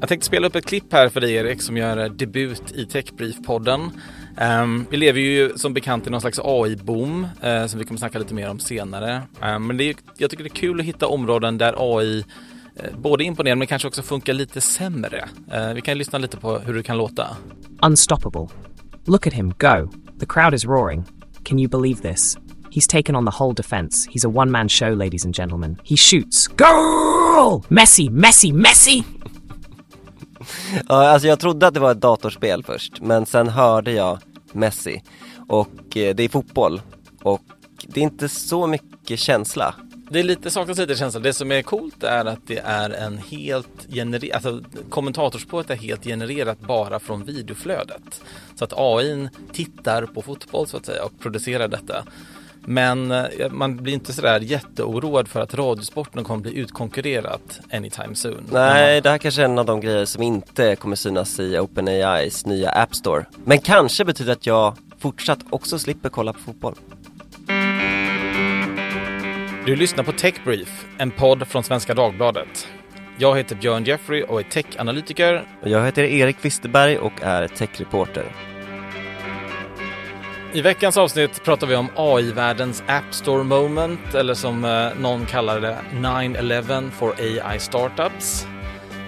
Jag tänkte spela upp ett klipp här för dig Erik som gör eh, debut i Techbrief-podden. Um, vi lever ju som bekant i någon slags AI-boom uh, eh, som vi kommer snacka lite mer om senare. Um, men det är, jag tycker det är kul att hitta områden där AI uh, eh, både imponerar men kanske också funkar lite sämre. Uh, vi kan lyssna lite på hur det kan låta. Unstoppable. Look at him go. The crowd is roaring. Can you believe this? He's taken on the whole defense. He's a one man show, ladies and gentlemen. He shoots. Goal! Messi, Messi, Messi! Ja, alltså jag trodde att det var ett datorspel först, men sen hörde jag Messi. Och eh, det är fotboll. Och det är inte så mycket känsla. Det är lite, saknas lite känsla. Det som är coolt är att det är en helt genererad, alltså kommentatorspåret är helt genererat bara från videoflödet. Så att AI tittar på fotboll så att säga och producerar detta. Men eh, man blir inte sådär jätteoroad för att radiosporten kommer bli utkonkurrerat anytime soon. Nej, det här kanske är en av de grejer som inte kommer synas i OpenAIs nya App Store. Men kanske betyder att jag fortsatt också slipper kolla på fotboll. Du lyssnar på Techbrief, en podd från Svenska Dagbladet. Jag heter Björn Jeffrey och är techanalytiker. Jag heter Erik Wisterberg och är techreporter. I veckans avsnitt pratar vi om AI-världens App Store moment, eller som eh, någon kallar det 9-11 for AI startups.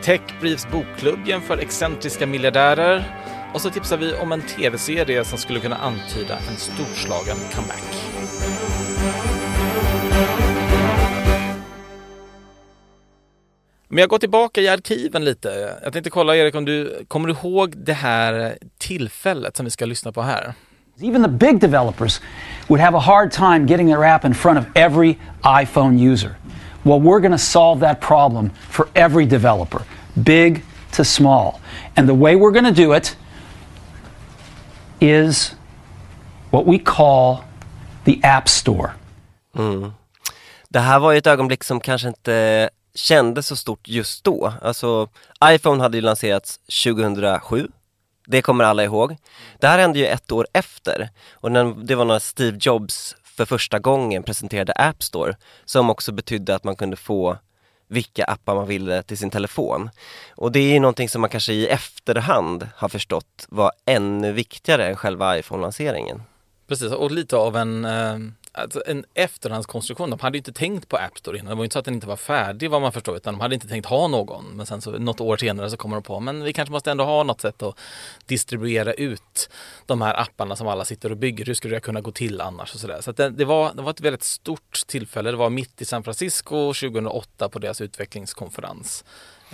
Techbriefs bokklubb jämför excentriska miljardärer och så tipsar vi om en tv-serie som skulle kunna antyda en storslagen comeback. Men jag går tillbaka i arkiven lite. Jag tänkte kolla Erik om du kommer du ihåg det här tillfället som vi ska lyssna på här? Even the big developers would have a hard time getting their app in front of every iPhone user. Well, we're going to solve that problem for every developer, big to small. And the way we're going to do it is what we call the App Store. Mm. Det här var ju ett ögonblick som kanske inte kändes så stort just då. Alltså, iPhone hade ju lanserats 2007 det kommer alla ihåg. Det här hände ju ett år efter och det var när Steve Jobs för första gången presenterade App Store som också betydde att man kunde få vilka appar man ville till sin telefon. Och det är ju någonting som man kanske i efterhand har förstått var ännu viktigare än själva iPhone-lanseringen. Precis, och lite av en eh alltså en efterhandskonstruktion. De hade inte tänkt på App Store innan. Det var inte så att den inte var färdig vad man förstår, utan de hade inte tänkt ha någon. Men sen så något år senare så kommer de på, men vi kanske måste ändå ha något sätt att distribuera ut de här apparna som alla sitter och bygger. Hur skulle det kunna gå till annars och sådär. Så, så det, det, var, det var ett väldigt stort tillfälle. Det var mitt i San Francisco 2008 på deras utvecklingskonferens.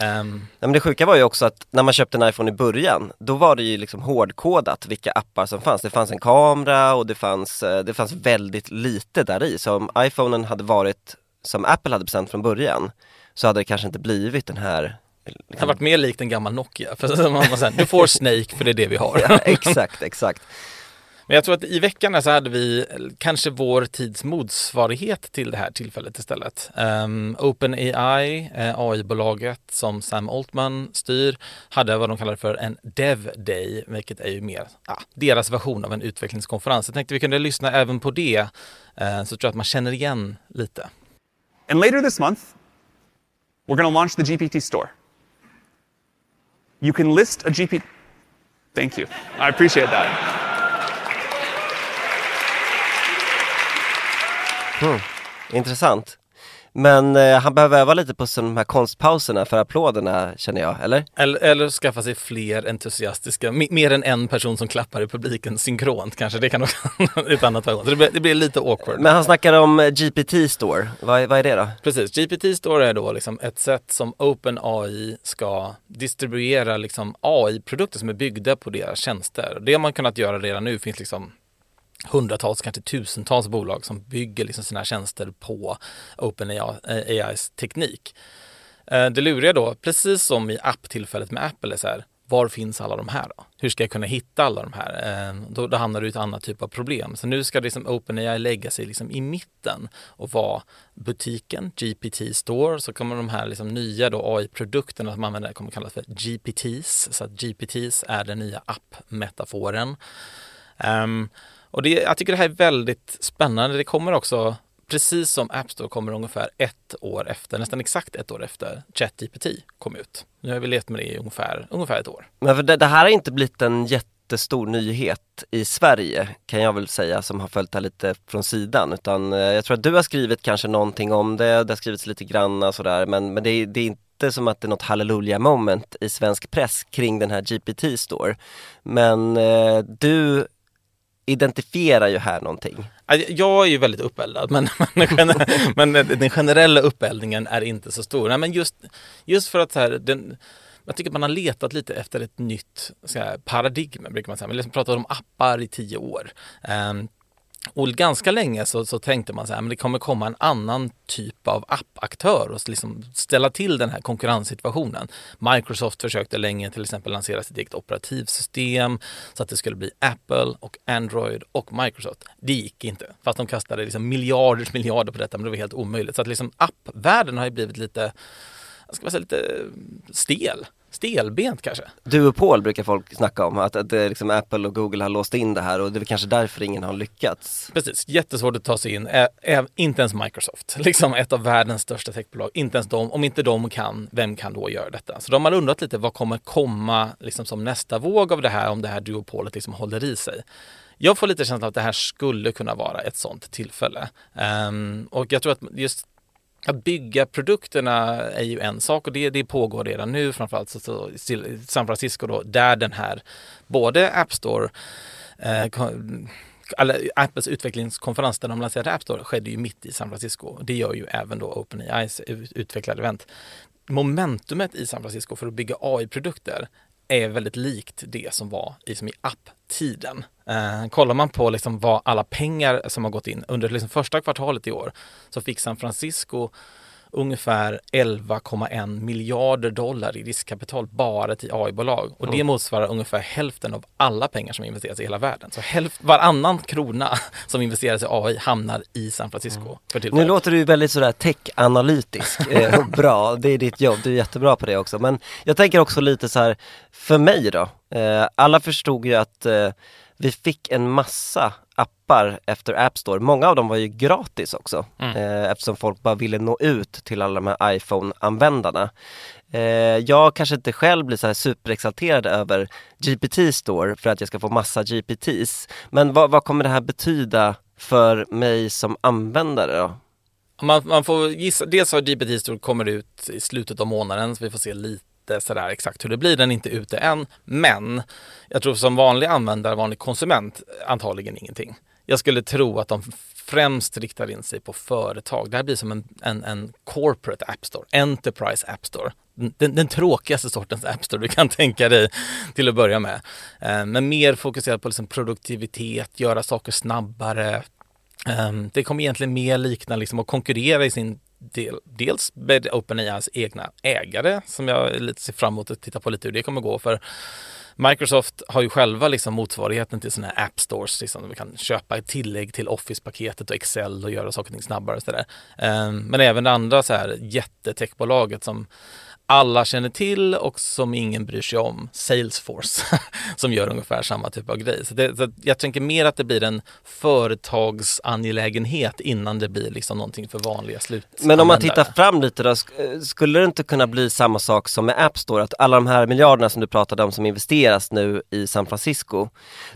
Um, men det sjuka var ju också att när man köpte en iPhone i början, då var det ju liksom hårdkodat vilka appar som fanns. Det fanns en kamera och det fanns, eh, det fanns väldigt lite där i. Så om iPhonen hade varit som Apple hade bestämt från början så hade det kanske inte blivit den här liksom... Det hade varit mer likt en gammal Nokia. För man säga, du får Snake för det är det vi har. ja, exakt, exakt. Men jag tror att i veckan så hade vi kanske vår tids motsvarighet till det här tillfället istället. Um, OpenAI, eh, AI-bolaget som Sam Altman styr, hade vad de kallar för en Dev Day, vilket är ju mer ah, deras version av en utvecklingskonferens. Jag tänkte vi kunde lyssna även på det, uh, så tror jag att man känner igen lite. And later this month, we're going to launch the GPT store. You can list a GPT. Thank you. I appreciate that. Mm. Intressant. Men eh, han behöver öva lite på de här konstpauserna för applåderna känner jag, eller? Eller, eller skaffa sig fler entusiastiska, mer än en person som klappar i publiken synkront kanske. Det kan också ett annat variant. Det blir, det blir lite awkward. Men han snackar om eh, GPT Store, vad, vad är det då? Precis, GPT Store är då liksom ett sätt som OpenAI ska distribuera liksom AI-produkter som är byggda på deras tjänster. Det har man kunnat göra redan nu, finns liksom hundratals, kanske tusentals bolag som bygger liksom sina tjänster på OpenAIs eh, teknik. Eh, det luriga då, precis som i apptillfället med Apple, är så här, var finns alla de här då? Hur ska jag kunna hitta alla de här? Eh, då, då hamnar du i ett annat typ av problem. Så nu ska liksom OpenAI lägga sig liksom i mitten och vara butiken, GPT Store, så kommer de här liksom nya AI-produkterna som man använder kommer kallas för GPTs, så att GPTs är den nya app-metaforen. Um, och det, jag tycker det här är väldigt spännande. Det kommer också precis som App Store kommer ungefär ett år efter, nästan exakt ett år efter ChatGPT kom ut. Nu har vi levt med det i ungefär, ungefär ett år. Men för det, det här har inte blivit en jättestor nyhet i Sverige kan jag väl säga som har följt det här lite från sidan utan eh, jag tror att du har skrivit kanske någonting om det, det har skrivits lite granna sådär men, men det, är, det är inte som att det är något halleluja moment i svensk press kring den här GPT store. Men eh, du identifierar ju här någonting. Jag är ju väldigt uppeldad men, men, men den generella uppeldningen är inte så stor. Nej, men just, just för att så här, den, jag tycker man har letat lite efter ett nytt här, paradigm, brukar man säga. Man har liksom pratat om appar i tio år. Um, och ganska länge så, så tänkte man så här, men det kommer komma en annan typ av appaktör och liksom ställa till den här konkurrenssituationen. Microsoft försökte länge till exempel lansera sitt eget operativsystem så att det skulle bli Apple och Android och Microsoft. Det gick inte, fast de kastade liksom miljarders miljarder på detta, men det var helt omöjligt. Så att liksom appvärlden har ju blivit lite, ska man säga lite eh, stel stelbent kanske. Duopol brukar folk snacka om, att, att liksom Apple och Google har låst in det här och det är kanske därför ingen har lyckats. Precis, jättesvårt att ta sig in. Ä inte ens Microsoft, liksom ett av världens största techbolag. Inte ens de, om inte de kan, vem kan då göra detta? Så de har undrat lite, vad kommer komma liksom som nästa våg av det här om det här duopolet liksom håller i sig? Jag får lite känslan att det här skulle kunna vara ett sånt tillfälle. Um, och jag tror att just att bygga produkterna är ju en sak och det, det pågår redan nu, framförallt så, så, i San Francisco då, där den här både App Store eh, alla, Apples utvecklingskonferens där de lanserade App Store skedde ju mitt i San Francisco. Det gör ju även då OpenAIs utvecklade event. Momentumet i San Francisco för att bygga AI-produkter är väldigt likt det som var i, i apptiden. Eh, kollar man på liksom vad alla pengar som har gått in under liksom första kvartalet i år så fick San Francisco ungefär 11,1 miljarder dollar i riskkapital bara till AI-bolag. Och det motsvarar ungefär hälften av alla pengar som investeras i hela världen. Så hälft, varannan krona som investeras i AI hamnar i San Francisco. Mm. nu låter du väldigt sådär tech-analytisk. eh, bra, det är ditt jobb, du är jättebra på det också. Men jag tänker också lite så här, för mig då, eh, alla förstod ju att eh, vi fick en massa appar efter App Store. Många av dem var ju gratis också mm. eh, eftersom folk bara ville nå ut till alla de här iPhone-användarna. Eh, jag kanske inte själv blir så här superexalterad över GPT Store för att jag ska få massa GPTs. Men vad, vad kommer det här betyda för mig som användare då? Man, man får gissa, dels har GPT Store kommer ut i slutet av månaden så vi får se lite inte sådär exakt hur det blir, den är inte ute än. Men jag tror som vanlig användare, vanlig konsument, antagligen ingenting. Jag skulle tro att de främst riktar in sig på företag. Det här blir som en, en, en corporate app store, enterprise app store. Den, den, tråkigaste sortens app store du kan tänka dig till att börja med. Eh, men mer fokuserad på liksom produktivitet, göra saker snabbare. Ehm, det kommer egentligen mer likna liksom att konkurrera i sin del, dels med OpenAIs egna ägare som jag lite ser fram emot att titta på lite hur det kommer gå för Microsoft har ju själva liksom motsvarigheten till sådana här app stores, liksom, vi kan köpa ett tillägg till Office-paketet och Excel och göra saker och ting snabbare. Och sådär. Ehm, men även det andra så här jättetechbolaget som alla känner till och som ingen bryr sig om, Salesforce, som gör ungefär samma typ av grej. Så, det, så jag tänker mer att det blir en företagsangelägenhet innan det blir liksom någonting för vanliga slut. Men om man tittar fram lite då, eh, skulle det inte kunna bli samma sak som med App Store? Att alla de här miljarderna som du pratade om som investeras nu i San Francisco,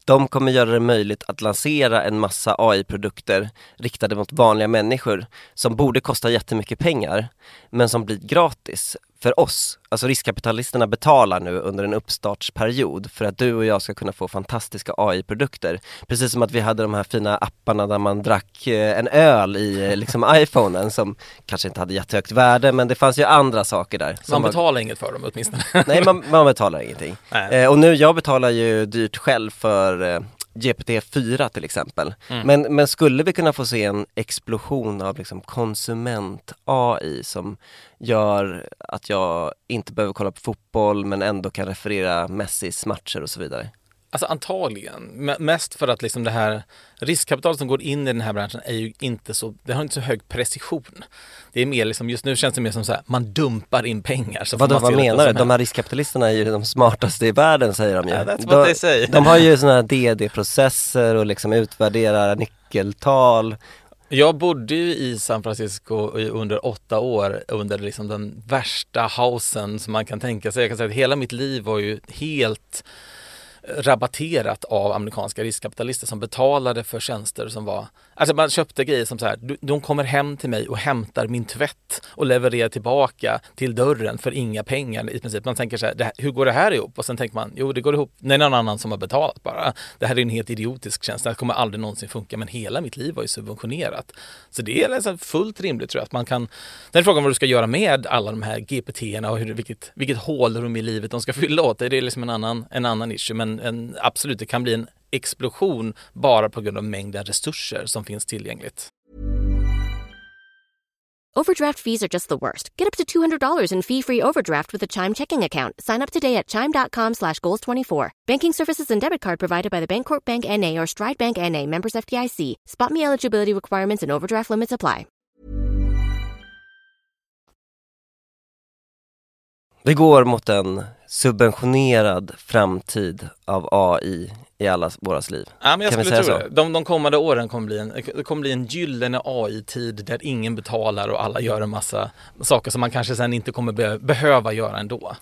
de kommer göra det möjligt att lansera en massa AI-produkter riktade mot vanliga människor som borde kosta jättemycket pengar, men som blir gratis för oss, alltså riskkapitalisterna betalar nu under en uppstartsperiod för att du och jag ska kunna få fantastiska AI-produkter. Precis som att vi hade de här fina apparna där man drack eh, en öl i eh, liksom iPhonen som kanske inte hade jättehögt värde men det fanns ju andra saker där. Man betalar var... inget för dem åtminstone. Nej, man, man betalar ingenting. Eh, och nu, jag betalar ju dyrt själv för eh, GPT-4 till exempel. Mm. Men, men skulle vi kunna få se en explosion av liksom konsument-AI som gör att jag inte behöver kolla på fotboll men ändå kan referera Messis matcher och så vidare? Alltså antagligen. Mest för att liksom det här riskkapitalet som går in i den här branschen är ju inte så, det har inte så hög precision. Det är mer liksom, just nu känns det mer som så här, man dumpar in pengar. Så Vadå, vad menar du? De här riskkapitalisterna är ju de smartaste i världen säger de ju. Yeah, that's what de, they say. de har ju sådana här DD-processer och liksom utvärderar nyckeltal Jag bodde ju i San Francisco under åtta år under liksom den värsta hausen som man kan tänka sig. Jag kan säga att hela mitt liv var ju helt rabatterat av amerikanska riskkapitalister som betalade för tjänster som var, alltså man köpte grejer som så här, de kommer hem till mig och hämtar min tvätt och levererar tillbaka till dörren för inga pengar i princip. Man tänker så här, här hur går det här ihop? Och sen tänker man, jo det går ihop, det är någon annan som har betalat bara. Det här är en helt idiotisk tjänst, det här kommer aldrig någonsin funka, men hela mitt liv var ju subventionerat. Så det är liksom fullt rimligt tror jag att man kan, den är frågan vad du ska göra med alla de här GPT-erna och hur, vilket, vilket hålrum i livet de ska fylla åt dig. Det är liksom en annan, en annan issue, men en, absolut, det kan bli en explosion bara på grund av mängden resurser som finns tillgängligt. Overdraft fees are just the worst. Get up to $200 in fee-free overdraft with a Chime checking account. Sign up today at chime.com slash goals24. Banking services and debit card provided by the Bancorp Bank N.A. or Stride Bank N.A. members FDIC. Spot me eligibility requirements and overdraft limits apply. Vi går mot en subventionerad framtid av AI i allas våras liv. Ja, men jag Kan skulle tro så? det. De, de kommande åren kommer bli en, det kommer bli en gyllene AI-tid där ingen betalar och alla gör en massa saker som man kanske sen inte kommer be, behöva göra ändå.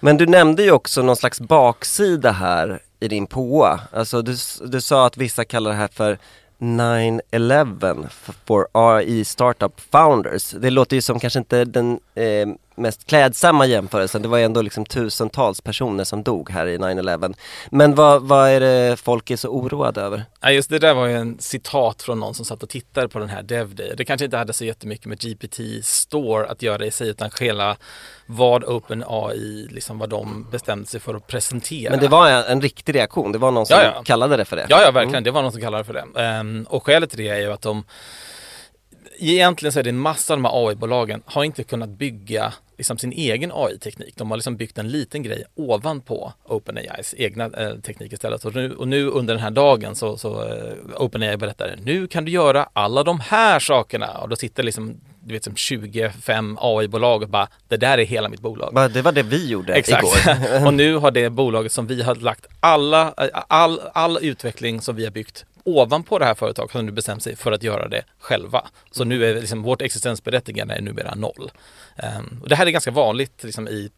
Men du nämnde ju också någon slags baksida här i din påa. Alltså du, du sa att vissa kallar det här för 9-11 for AI Startup Founders. Det låter ju som kanske inte den eh, mest klädsamma jämförelsen. Det var ju ändå liksom tusentals personer som dog här i 9-11. Men vad, vad är det folk är så oroade över? Ja, just det där var ju en citat från någon som satt och tittade på den här DevDay. Det kanske inte hade så jättemycket med GPT Store att göra i sig utan hela vad OpenAI, liksom vad de bestämde sig för att presentera. Men det var en, en riktig reaktion. Det var någon som Ja, ja. kallade det för det. Ja, ja verkligen. Det var någon som kallade det för det. Ehm, och skälet till det är ju att de Egentligen så är det en massa av de här AI-bolagen har inte kunnat bygga liksom sin egen AI-teknik. De har liksom byggt en liten grej ovanpå OpenAIs egna eh, teknik istället. Och nu, och nu under den här dagen så, så eh, OpenAI berättar nu kan du göra alla de här sakerna. Och då sitter liksom du vet som 25 AI-bolag och bara det där är hela mitt bolag. Det var det vi gjorde Exakt. igår. och nu har det bolaget som vi har lagt alla, all, all utveckling som vi har byggt ovanpå det här företaget har nu bestämt sig för att göra det själva. Så nu är liksom vårt existensberättigande är numera noll. Um, och det här är ganska vanligt liksom, i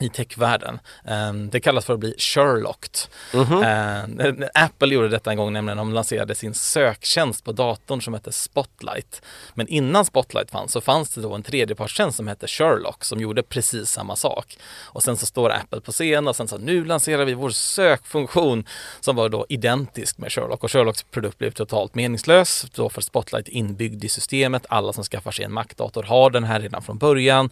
i techvärlden. Um, det kallas för att bli Sherlocked. Uh, Apple gjorde detta en gång nämligen de lanserade sin söktjänst på datorn som hette Spotlight. Men innan Spotlight fanns så fanns det då en tredjepartstjänst som hette Sherlock som gjorde precis samma sak. Och sen så står Apple på scen och sen så nu lanserar vi vår sökfunktion som var då identisk med Sherlock och Sherlocks produkt blev totalt meningslös då för Spotlight inbyggd i systemet. Alla som skaffar sig en Mac-dator har den här redan från början.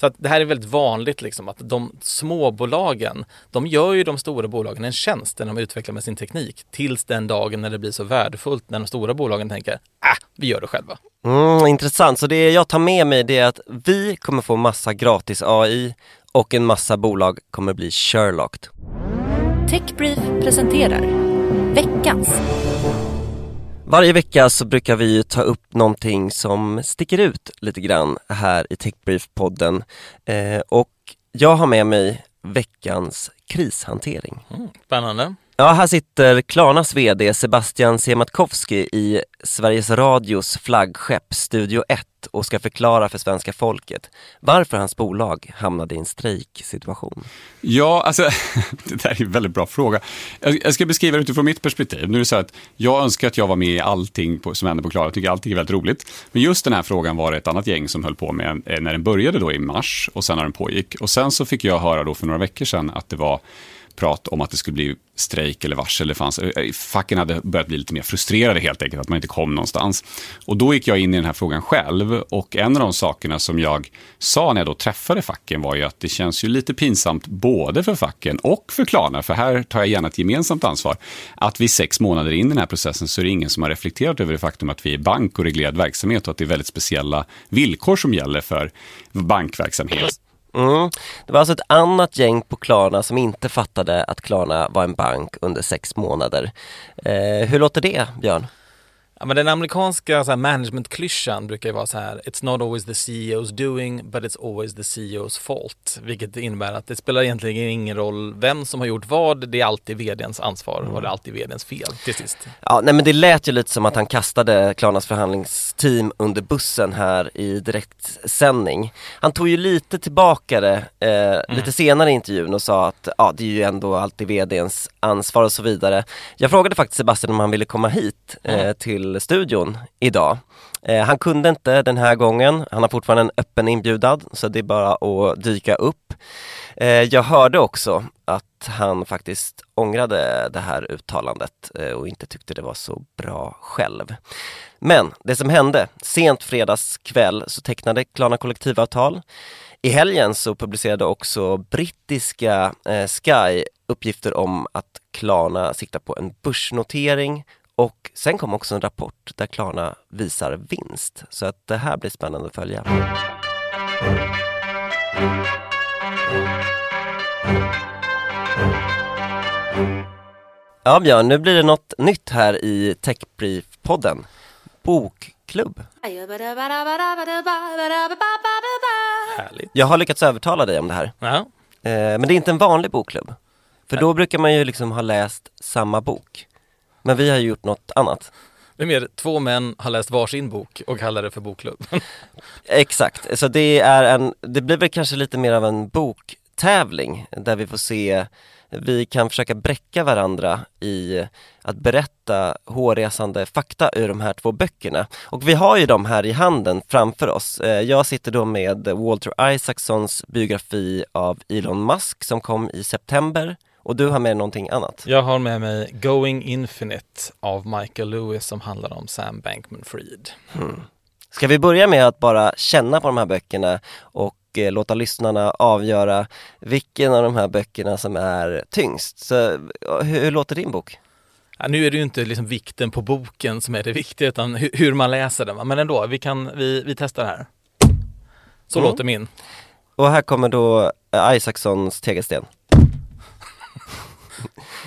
Så att det här är väldigt vanligt liksom att de småbolagen, de gör ju de stora bolagen en tjänst när de utvecklar med sin teknik tills den dagen när det blir så värdefullt när de stora bolagen tänker, äh, vi gör det själva. Mm, intressant, så det jag tar med mig det är att vi kommer få massa gratis AI och en massa bolag kommer bli Sherlocked. Techbrief presenterar veckans Varje vecka så brukar vi ju ta upp någonting som sticker ut lite grann här i Techbrief-podden eh, och jag har med mig veckans krishantering. Mm, spännande. Ja, här sitter Klarnas VD Sebastian Siemiatkowski i Sveriges Radios flaggskepp Studio 1 och ska förklara för svenska folket varför hans bolag hamnade i en strejksituation. Ja, alltså det där är en väldigt bra fråga. Jag, ska beskriva det utifrån mitt perspektiv. Nu är det så att jag önskar att jag var med i allting på, som händer på Klara. Jag tycker allting är väldigt roligt. Men just den här frågan var det ett annat gäng som höll på med eh, när den började då i mars och sen när den pågick. Och sen så fick jag höra då för några veckor sedan att det var prat om att det skulle bli strejk eller varsel. Det fanns, eh, facken hade börjat bli lite mer frustrerade helt enkelt, att man inte kom någonstans. Och då gick jag in i den här frågan själv och en av de sakerna som jag sa när jag då träffade facken var ju att det känns ju lite pinsamt både för facken och för Klarna, för här tar jag gärna ett gemensamt ansvar, att vi sex månader in i den här processen så är det ingen som har reflekterat över det faktum att vi är bank och reglerad verksamhet och att det är väldigt speciella villkor som gäller för bankverksamhet. Mm. Det var alltså ett annat gäng på Klarna som inte fattade att Klarna var en bank under sex månader. Eh, hur låter det, Björn? Ja, men den amerikanska så här, management-klyschan brukar ju vara så här It's not always the CEO's doing but it's always the CEO's fault. Vilket innebär att det spelar egentligen ingen roll vem som har gjort vad. Det är alltid vdns ansvar och det är alltid vdns fel till sist. Ja, nej men det lät ju lite som att han kastade Klarnas förhandlingsteam under bussen här i direktsändning. Han tog ju lite tillbaka det eh, lite senare i intervjun och sa att ja, det är ju ändå alltid vdns ansvar och så vidare. Jag frågade faktiskt Sebastian om han ville komma hit eh, till till studion idag. Eh, han kunde inte den här gången, han har fortfarande en öppen inbjudan så det är bara att dyka upp. Eh, jag hörde också att han faktiskt ångrade det här uttalandet eh, och inte tyckte det var så bra själv. Men det som hände, sent fredagskväll så tecknade Klarna kollektivavtal. I helgen så publicerade också brittiska eh, Sky uppgifter om att Klarna siktar på en börsnotering och sen kom också en rapport där Klarna visar vinst. Så att det här blir spännande att följa. Ja Björn, nu blir det något nytt här i Techbrief-podden. Bokklubb. Härligt. Jag har lyckats övertala dig om det här. Ja. Eh, men det är inte en vanlig bokklubb. För då brukar man ju liksom ha läst samma bok. Men vi har gjort något annat. Det är mer två män har läst varsin bok och kallar det för bokklubb. Exakt, så det är en, det blir väl kanske lite mer av en boktävling där vi får se, vi kan försöka bräcka varandra i att berätta hårresande fakta ur de här två böckerna. Och vi har ju dem här i handen framför oss. Eh, Jag sitter då med Walter Isaacsons biografi av Elon Musk som kom i september och du har med någonting annat. Jag har med mig Going Infinite av Michael Lewis som handlar om Sam Bankman-Fried. Ska vi börja med att bara känna på de här böckerna och eh, låta lyssnarna avgöra vilken av de här böckerna som är tyngst? Så, ja, hur, hur låter din bok? Ja, nu är det ju inte liksom vikten på boken som är det viktiga utan hur, hur man läser den. Men ändå, vi, kan, vi, vi testar här. Så Mm. låter min. Och här kommer då eh, Isaacsons tegelsten.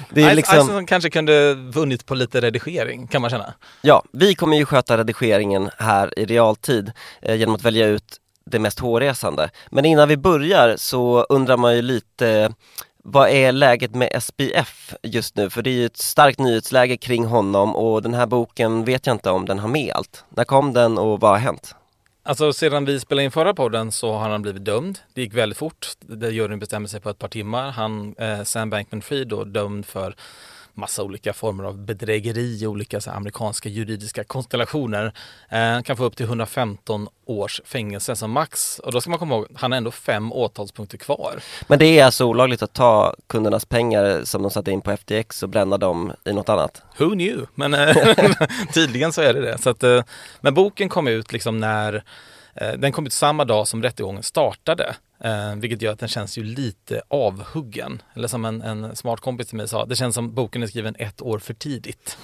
Det är liksom, Isaacson kanske kunde vunnit på lite redigering kan man känna. ja, vi kommer ju sköta redigeringen här i realtid eh, genom att välja ut det mest hårresande. Men innan vi börjar så undrar man ju lite vad är läget med SPF just nu? För det är ju ett starkt nyhetsläge kring honom och den här boken vet jag inte om den har med allt. När kom den och vad har hänt? Alltså sedan vi spelade in förra podden så har han blivit dömd. Det gick väldigt fort. Det juryn bestämde sig på ett par timmar. Han, eh, Sam Bankman-Fried då dömd för massa olika former av bedrägeri, olika så amerikanska juridiska konstellationer. Eh, kan få upp till 115 års fängelse som max. Och då ska man komma ihåg, han har ändå fem åtalspunkter kvar. Men det är alltså olagligt att ta kundernas pengar som de satte in på FTX och bränna dem i något annat? Who knew? Men eh, tydligen så är det det. Så att, eh, men boken kom ut liksom när eh, den kom ut samma dag som rättegången startade. Eh, vilket gör att den känns ju lite avhuggen. Eller som en, en smart kompis till mig sa, det känns som boken är skriven ett år för tidigt.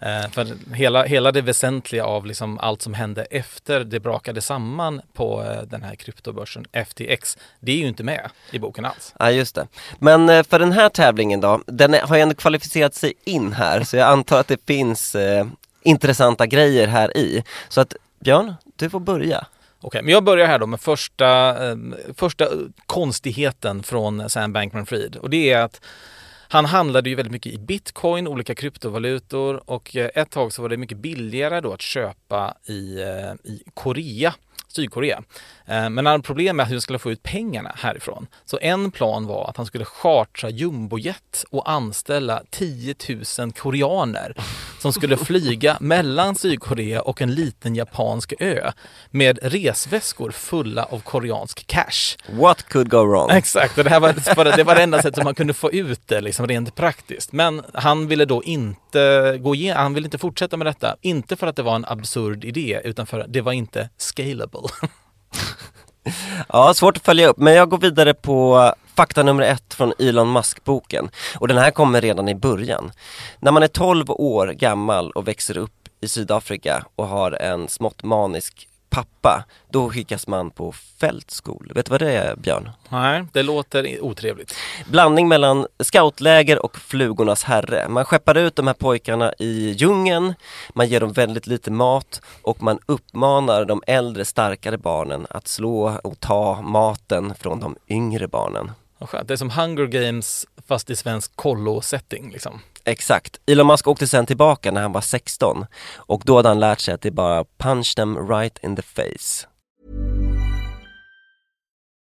Eh, för hela, hela det väsentliga av liksom allt som hände efter det brakade samman på eh, den här kryptobörsen FTX, det är ju inte med i boken alls. Ja just det. Men eh, för den här tävlingen då, den är- har ju ändå kvalificerat sig in här så jag antar att det finns eh, intressanta grejer här i. Så att Björn, du får börja. Okej, men jag börjar här då med första, eh, första konstigheten från Sam Bankman-Fried. Och det är att han handlade ju väldigt mycket i bitcoin, olika kryptovalutor och eh, ett tag så var det mycket billigare då att köpa i, eh, i Korea, Sydkorea. Eh, Men han hade problem med hur han skulle få ut pengarna härifrån. Så en plan var att han skulle chartra jumbojet och anställa 10 000 koreaner som skulle flyga mellan Sydkorea och en liten japansk ö med resväskor fulla av koreansk cash. What could go wrong? Exakt, och det här var, det var det enda sättet som man kunde få ut det liksom rent praktiskt. Men han ville då inte gå igenom, han ville inte fortsätta med detta. Inte för att det var en absurd idé, utan för att det var inte scalable. Ja, svårt att följa upp, men jag går vidare på fakta nummer ett från Elon Musk-boken. Och den här kommer redan i början. När man är 12 år gammal och växer upp i Sydafrika och har en smått manisk pappa, då skickas man på fältskol. Vet du vad det är Björn? Nej, det låter otrevligt. Blandning mellan scoutläger och flugornas herre. Man skeppar ut de här pojkarna i djungeln, man ger dem väldigt lite mat och man uppmanar de äldre starkare barnen att slå och ta maten från de yngre barnen. Det är som Hunger Games fast i svensk kollo-setting liksom. Exakt. Elon Musk åkte sen tillbaka när han var 16 och då hade han lärt sig att det är bara punch them right in the face.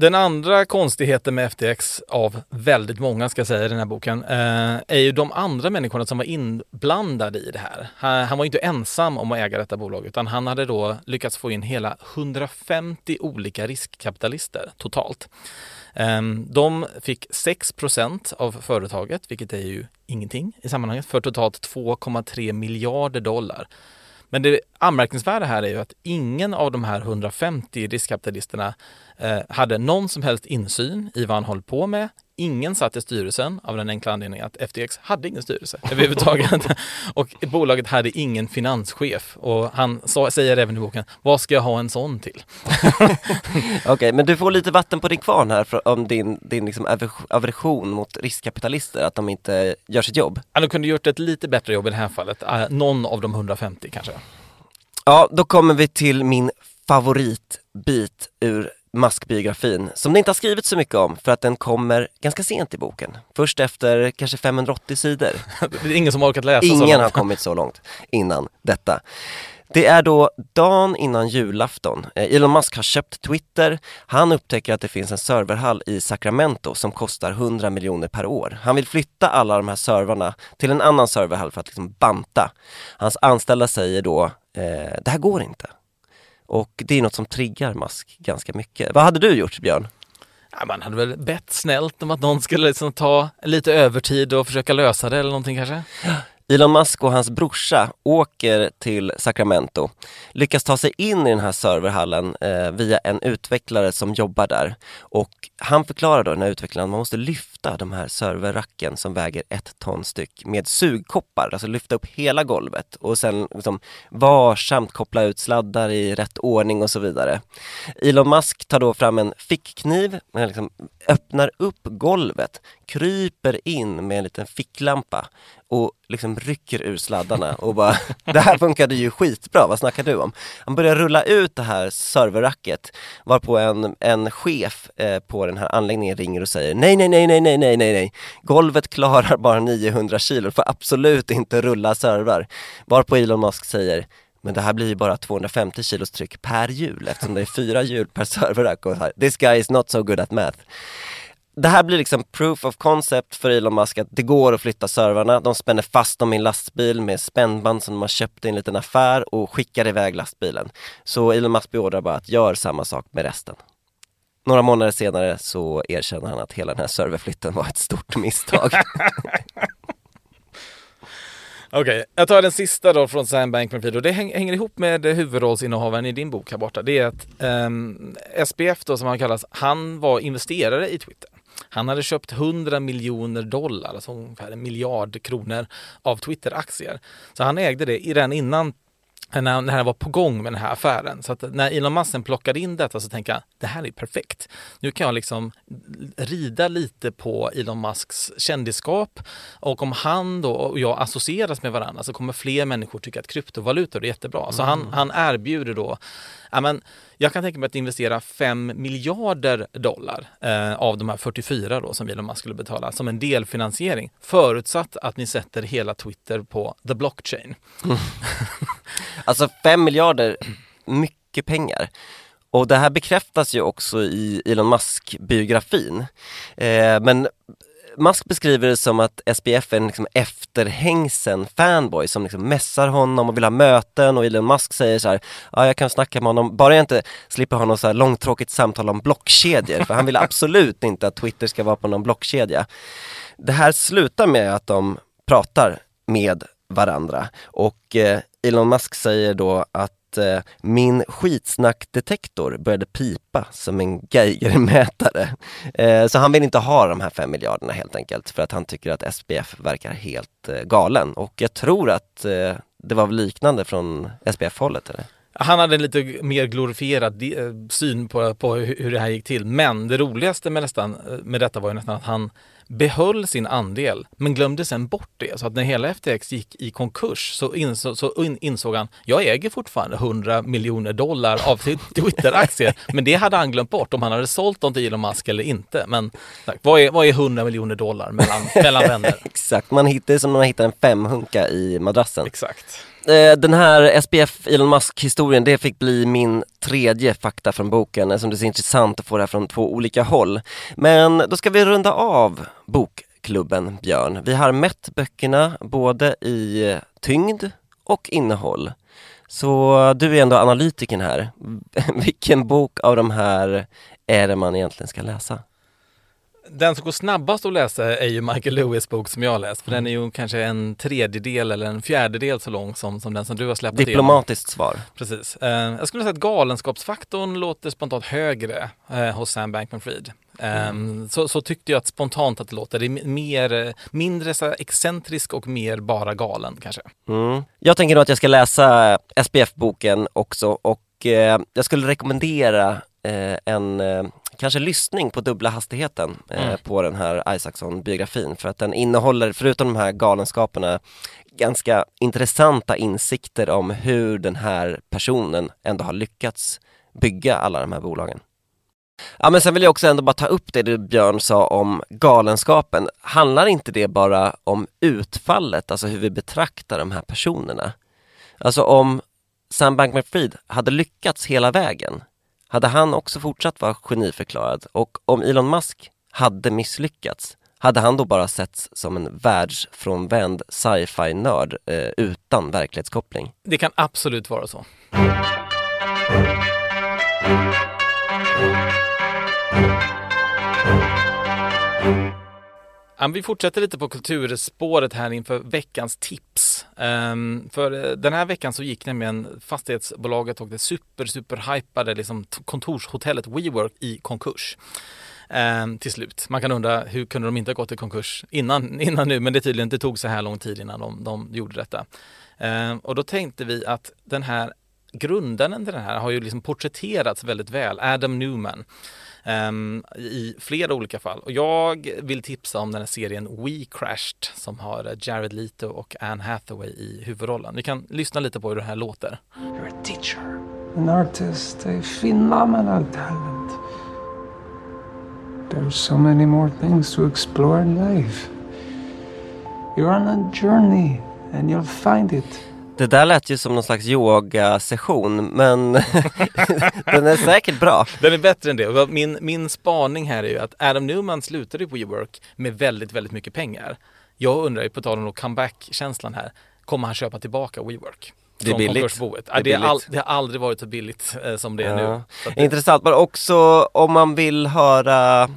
Den andra konstigheten med FTX av väldigt många ska jag säga i den här boken eh, är ju de andra människorna som var inblandade i det här. Han, var var inte ensam om att äga detta bolag utan han hade då lyckats få in hela 150 olika riskkapitalister totalt. Ehm, de fick 6% av företaget, vilket är ju ingenting i sammanhanget, för totalt 2,3 miljarder dollar. Men det anmärkningsvärda här är ju att ingen av de här 150 riskkapitalisterna eh, hade någon som helst insyn i vad han höll på med. Ingen satt i styrelsen av den enkla anledningen att FTX hade ingen styrelse överhuvudtaget. och bolaget hade ingen finanschef och han sa, säger även i boken, vad ska jag ha en sån till? Okej, okay, men du får lite vatten på din kvarn här för, om din, din liksom aversion mot riskkapitalister, att de inte gör sitt jobb. Ja, de kunde gjort ett lite bättre jobb i det här fallet, uh, någon av de 150 kanske. Ja, då kommer vi till min favoritbit ur Musk-biografin, som det inte har skrivits så mycket om för att den kommer ganska sent i boken. Först efter kanske 580 sidor. det är ingen som har orkat läsa ingen så långt. har kommit så långt innan detta. Det är då dagen innan julafton. Eh, Elon Musk har köpt Twitter. Han upptäcker att det finns en serverhall i Sacramento som kostar 100 miljoner per år. Han vill flytta alla de här servrarna till en annan serverhall för att liksom banta. Hans anställda säger då, eh, det här går inte. Och det är något som triggar Musk ganska mycket. Vad hade du gjort Björn? Ja, man hade väl bett snällt om att någon skulle liksom ta lite övertid och försöka lösa det eller någonting kanske? Elon Musk och hans brorsa åker till Sacramento, lyckas ta sig in i den här serverhallen eh, via en utvecklare som jobbar där. Och han förklarar då, den här utvecklaren, att man måste lyfta de här serverracken som väger ett ton styck med sugkoppar, alltså lyfta upp hela golvet och sen liksom varsamt koppla ut sladdar i rätt ordning och så vidare. Elon Musk tar då fram en fickkniv, liksom öppnar upp golvet, kryper in med en liten ficklampa och liksom rycker ur sladdarna och bara Det här funkade ju skitbra, vad snackar du om? Han börjar rulla ut det här serverracket varpå en, en chef eh, på den här anläggningen ringer och säger nej, nej, nej, nej, nej, nej, nej, nej Golvet klarar bara 900 kilo, får absolut inte rulla servrar Varpå Elon Musk säger men det här blir ju bara 250 kilos tryck per hjul eftersom det är fyra hjul per serverrack och så här. This guy is not so good at math det här blir liksom proof of concept för Elon Musk att det går att flytta servrarna. De spänner fast dem i en lastbil med spännband som de har köpt i en liten affär och skickar iväg lastbilen. Så Elon Musk beordrar bara att göra samma sak med resten. Några månader senare så erkänner han att hela den här serverflytten var ett stort misstag. Okej, okay, jag tar den sista då från Sam Bankman-Fried och det hänger ihop med huvudrollsinnehavaren i din bok här borta. Det är att ehm, um, SPF då som han kallas, han var investerare i Twitter. Han hade köpt 100 miljoner dollar, alltså ungefär en miljard kronor av Twitter-aktier. Så han ägde det redan innan när, när han var på gång med den här affären. Så att när Elon Musk plockade in detta så tänkte jag, det här är perfekt. Nu kan jag liksom rida lite på Elon Musks kändisskap och om han då och jag associeras med varandra så kommer fler människor tycka att kryptovalutor är jättebra. Så han, mm. han erbjuder då ja, men jag kan tänka mig att investera 5 miljarder dollar eh, av de här 44 då som Elon Musk skulle betala som en delfinansiering förutsatt att ni sätter hela Twitter på the blockchain. Mm. alltså 5 miljarder, mycket pengar. Och det här bekräftas ju också i Elon Musk-biografin. Eh, men Musk beskriver det som att SPF är en liksom efterhängsen fanboy som liksom messar honom och vill ha möten och Elon Musk säger så här, ja jag kan snacka med honom, bara jag inte slipper ha något så här långtråkigt samtal om blockkedjor, för han vill absolut inte att Twitter ska vara på någon blockkedja. Det här slutar med att de pratar med varandra och eh, Elon Musk säger då att eh, min skitsnackdetektor började pipa som en Geigermätare. Eh, så han vill inte ha de här fem miljarderna helt enkelt för att han tycker att SPF verkar helt eh, galen och jag tror att eh, det var liknande från SPF-hållet eller? Han hade en lite mer glorifierad eh, syn på, på hur det här gick till. Men det roligaste med, nästan, eh, med detta var ju nästan att han behöll sin andel men glömde sen bort det. Så att när hela FTX gick i konkurs så, inså, så insåg han, jag äger fortfarande 100 miljoner dollar av Twitter-aktier. men det hade han glömt bort om han hade sålt dem till Elon Musk eller inte. Men vad är, vad är 100 miljoner dollar mellan, mellan vänner? Exakt, man hittar som när man hittar en femhunka i madrassen. Exakt. Eh, den här SPF Elon Musk historien, det fick bli min tredje fakta från boken eftersom det är så intressant att få det här från två olika håll. Men då ska vi runda av bokklubben Björn. Vi har mätt böckerna både i eh, tyngd och innehåll. Så eh, du är ändå analytiken här. Vilken bok av de här är det man egentligen ska läsa? Den som går snabbast att läsa är ju Michael Lewis bok som jag har läst. För den är ju kanske en tredjedel eller en fjärdedel så lång som, som den som du har släppt Diplomatiskt igenom. svar. Precis. Eh, jag skulle säga att galenskapsfaktorn låter spontant högre eh, hos Sam Bankman-Fried. Eh, mm. så, så, tyckte jag att spontant att det låter. Det är mer, mindre så excentrisk och mer bara galen kanske. Mm. Jag tänker nog att jag ska läsa SPF-boken också och eh, jag skulle rekommendera eh, en eh, kanske lyssning på dubbla hastigheten eh, mm. på den här Isaacson-biografin för att den innehåller, förutom de här galenskaperna, ganska intressanta insikter om hur den här personen ändå har lyckats bygga alla de här bolagen. Ja men sen vill jag också ändå bara ta upp det du Björn sa om galenskapen. Handlar inte det bara om utfallet, alltså hur vi betraktar de här personerna? Alltså om Sam Bankman-Fried hade lyckats hela vägen, hade han också fortsatt vara geniförklarad och om Elon Musk hade misslyckats, hade han då bara setts som en världsfrånvänd sci-fi-nörd eh, utan verklighetskoppling? Det kan absolut vara så. Vi fortsätter lite på kulturspåret här inför veckans tips. Um, för eh, den här veckan så gick nämligen fastighetsbolaget och det super, super hypade liksom kontorshotellet WeWork i konkurs. Um, till slut. Man kan undra hur kunde de inte ha gått i konkurs innan, innan nu, men det tydligen det tog så här lång tid innan de, de gjorde detta. Um, och då tänkte vi att den här grundaren till den här har ju liksom porträtterats väldigt väl, Adam Newman um, i flera olika fall. Och jag vill tipsa om den här serien We Crashed som har Jared Leto och Anne Hathaway i huvudrollen. Vi kan lyssna lite på hur det här låter. You're a teacher, an artist, a phenomenal talent. There's so many more things to explore in life. You're on a journey and you'll find it. Det där lät ju som någon slags yogasession, men den är säkert bra. Den är bättre än det. Min, min spaning här är ju att Adam Newman slutade på WeWork med väldigt, väldigt mycket pengar. Jag undrar ju, på tal om comeback-känslan här, kommer han köpa tillbaka WeWork? Det är billigt. Det, är det, är all, det, har aldrig varit så billigt eh, som det är ja. nu. Det... Intressant, men också om man vill höra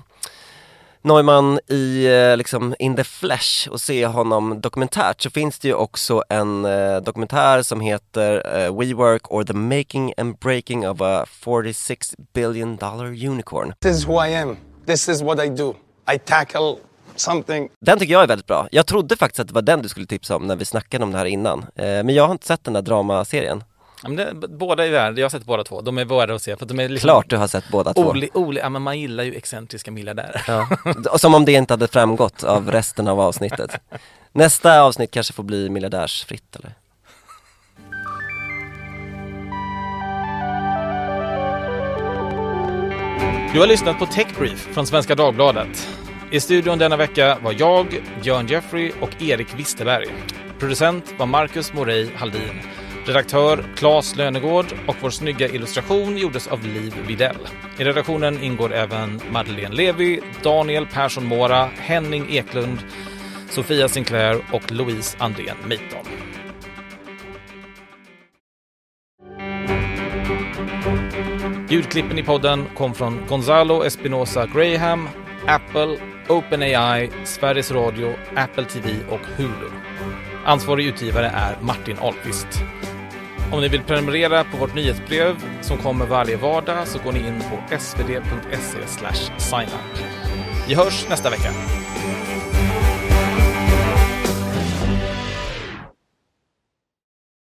Neumann i eh, liksom in the flesh och se honom dokumentärt så finns det ju också en eh, dokumentär som heter uh, WeWork or the making and breaking of a 46 billion dollar unicorn. This is who I am. This is what I do. I tackle something. Den tycker jag är väldigt bra. Jag trodde faktiskt att det var den du skulle tipsa om när vi snackade om det här innan. Eh, men jag har inte sett den där dramaserien. Ja, men det, båda är värda, jag har sett båda två. De är värda att se. För de är liksom Klart du har sett båda två. Oli, oli, ja, men man gillar ju excentriska miljardärer. Ja. Som om det inte hade framgått av resten av avsnittet. Nästa avsnitt kanske får bli miljardärsfritt eller? Du har lyssnat på Techbrief från Svenska Dagbladet. I studion denna vecka var jag, Björn Jeffrey och Erik Wisterberg. Producent var Marcus Morey Haldin. Redaktör Claes Lönegård och vår snygga illustration gjordes av Liv Videll. I redaktionen ingår även Madeleine Levi, Daniel Persson Mora, Henning Eklund, Sofia Sinclair och Louise Andrén Meiton. Ljudklippen i podden kom från Gonzalo Espinosa Graham, Apple, OpenAI, Sveriges Radio, Apple TV och Hulu. Ansvarig utgivare är Martin Ahlqvist. Om ni vill prenumerera på vårt nyhetsbrev som kommer varje vardag så går ni in på svd.se signup. Vi hörs nästa vecka.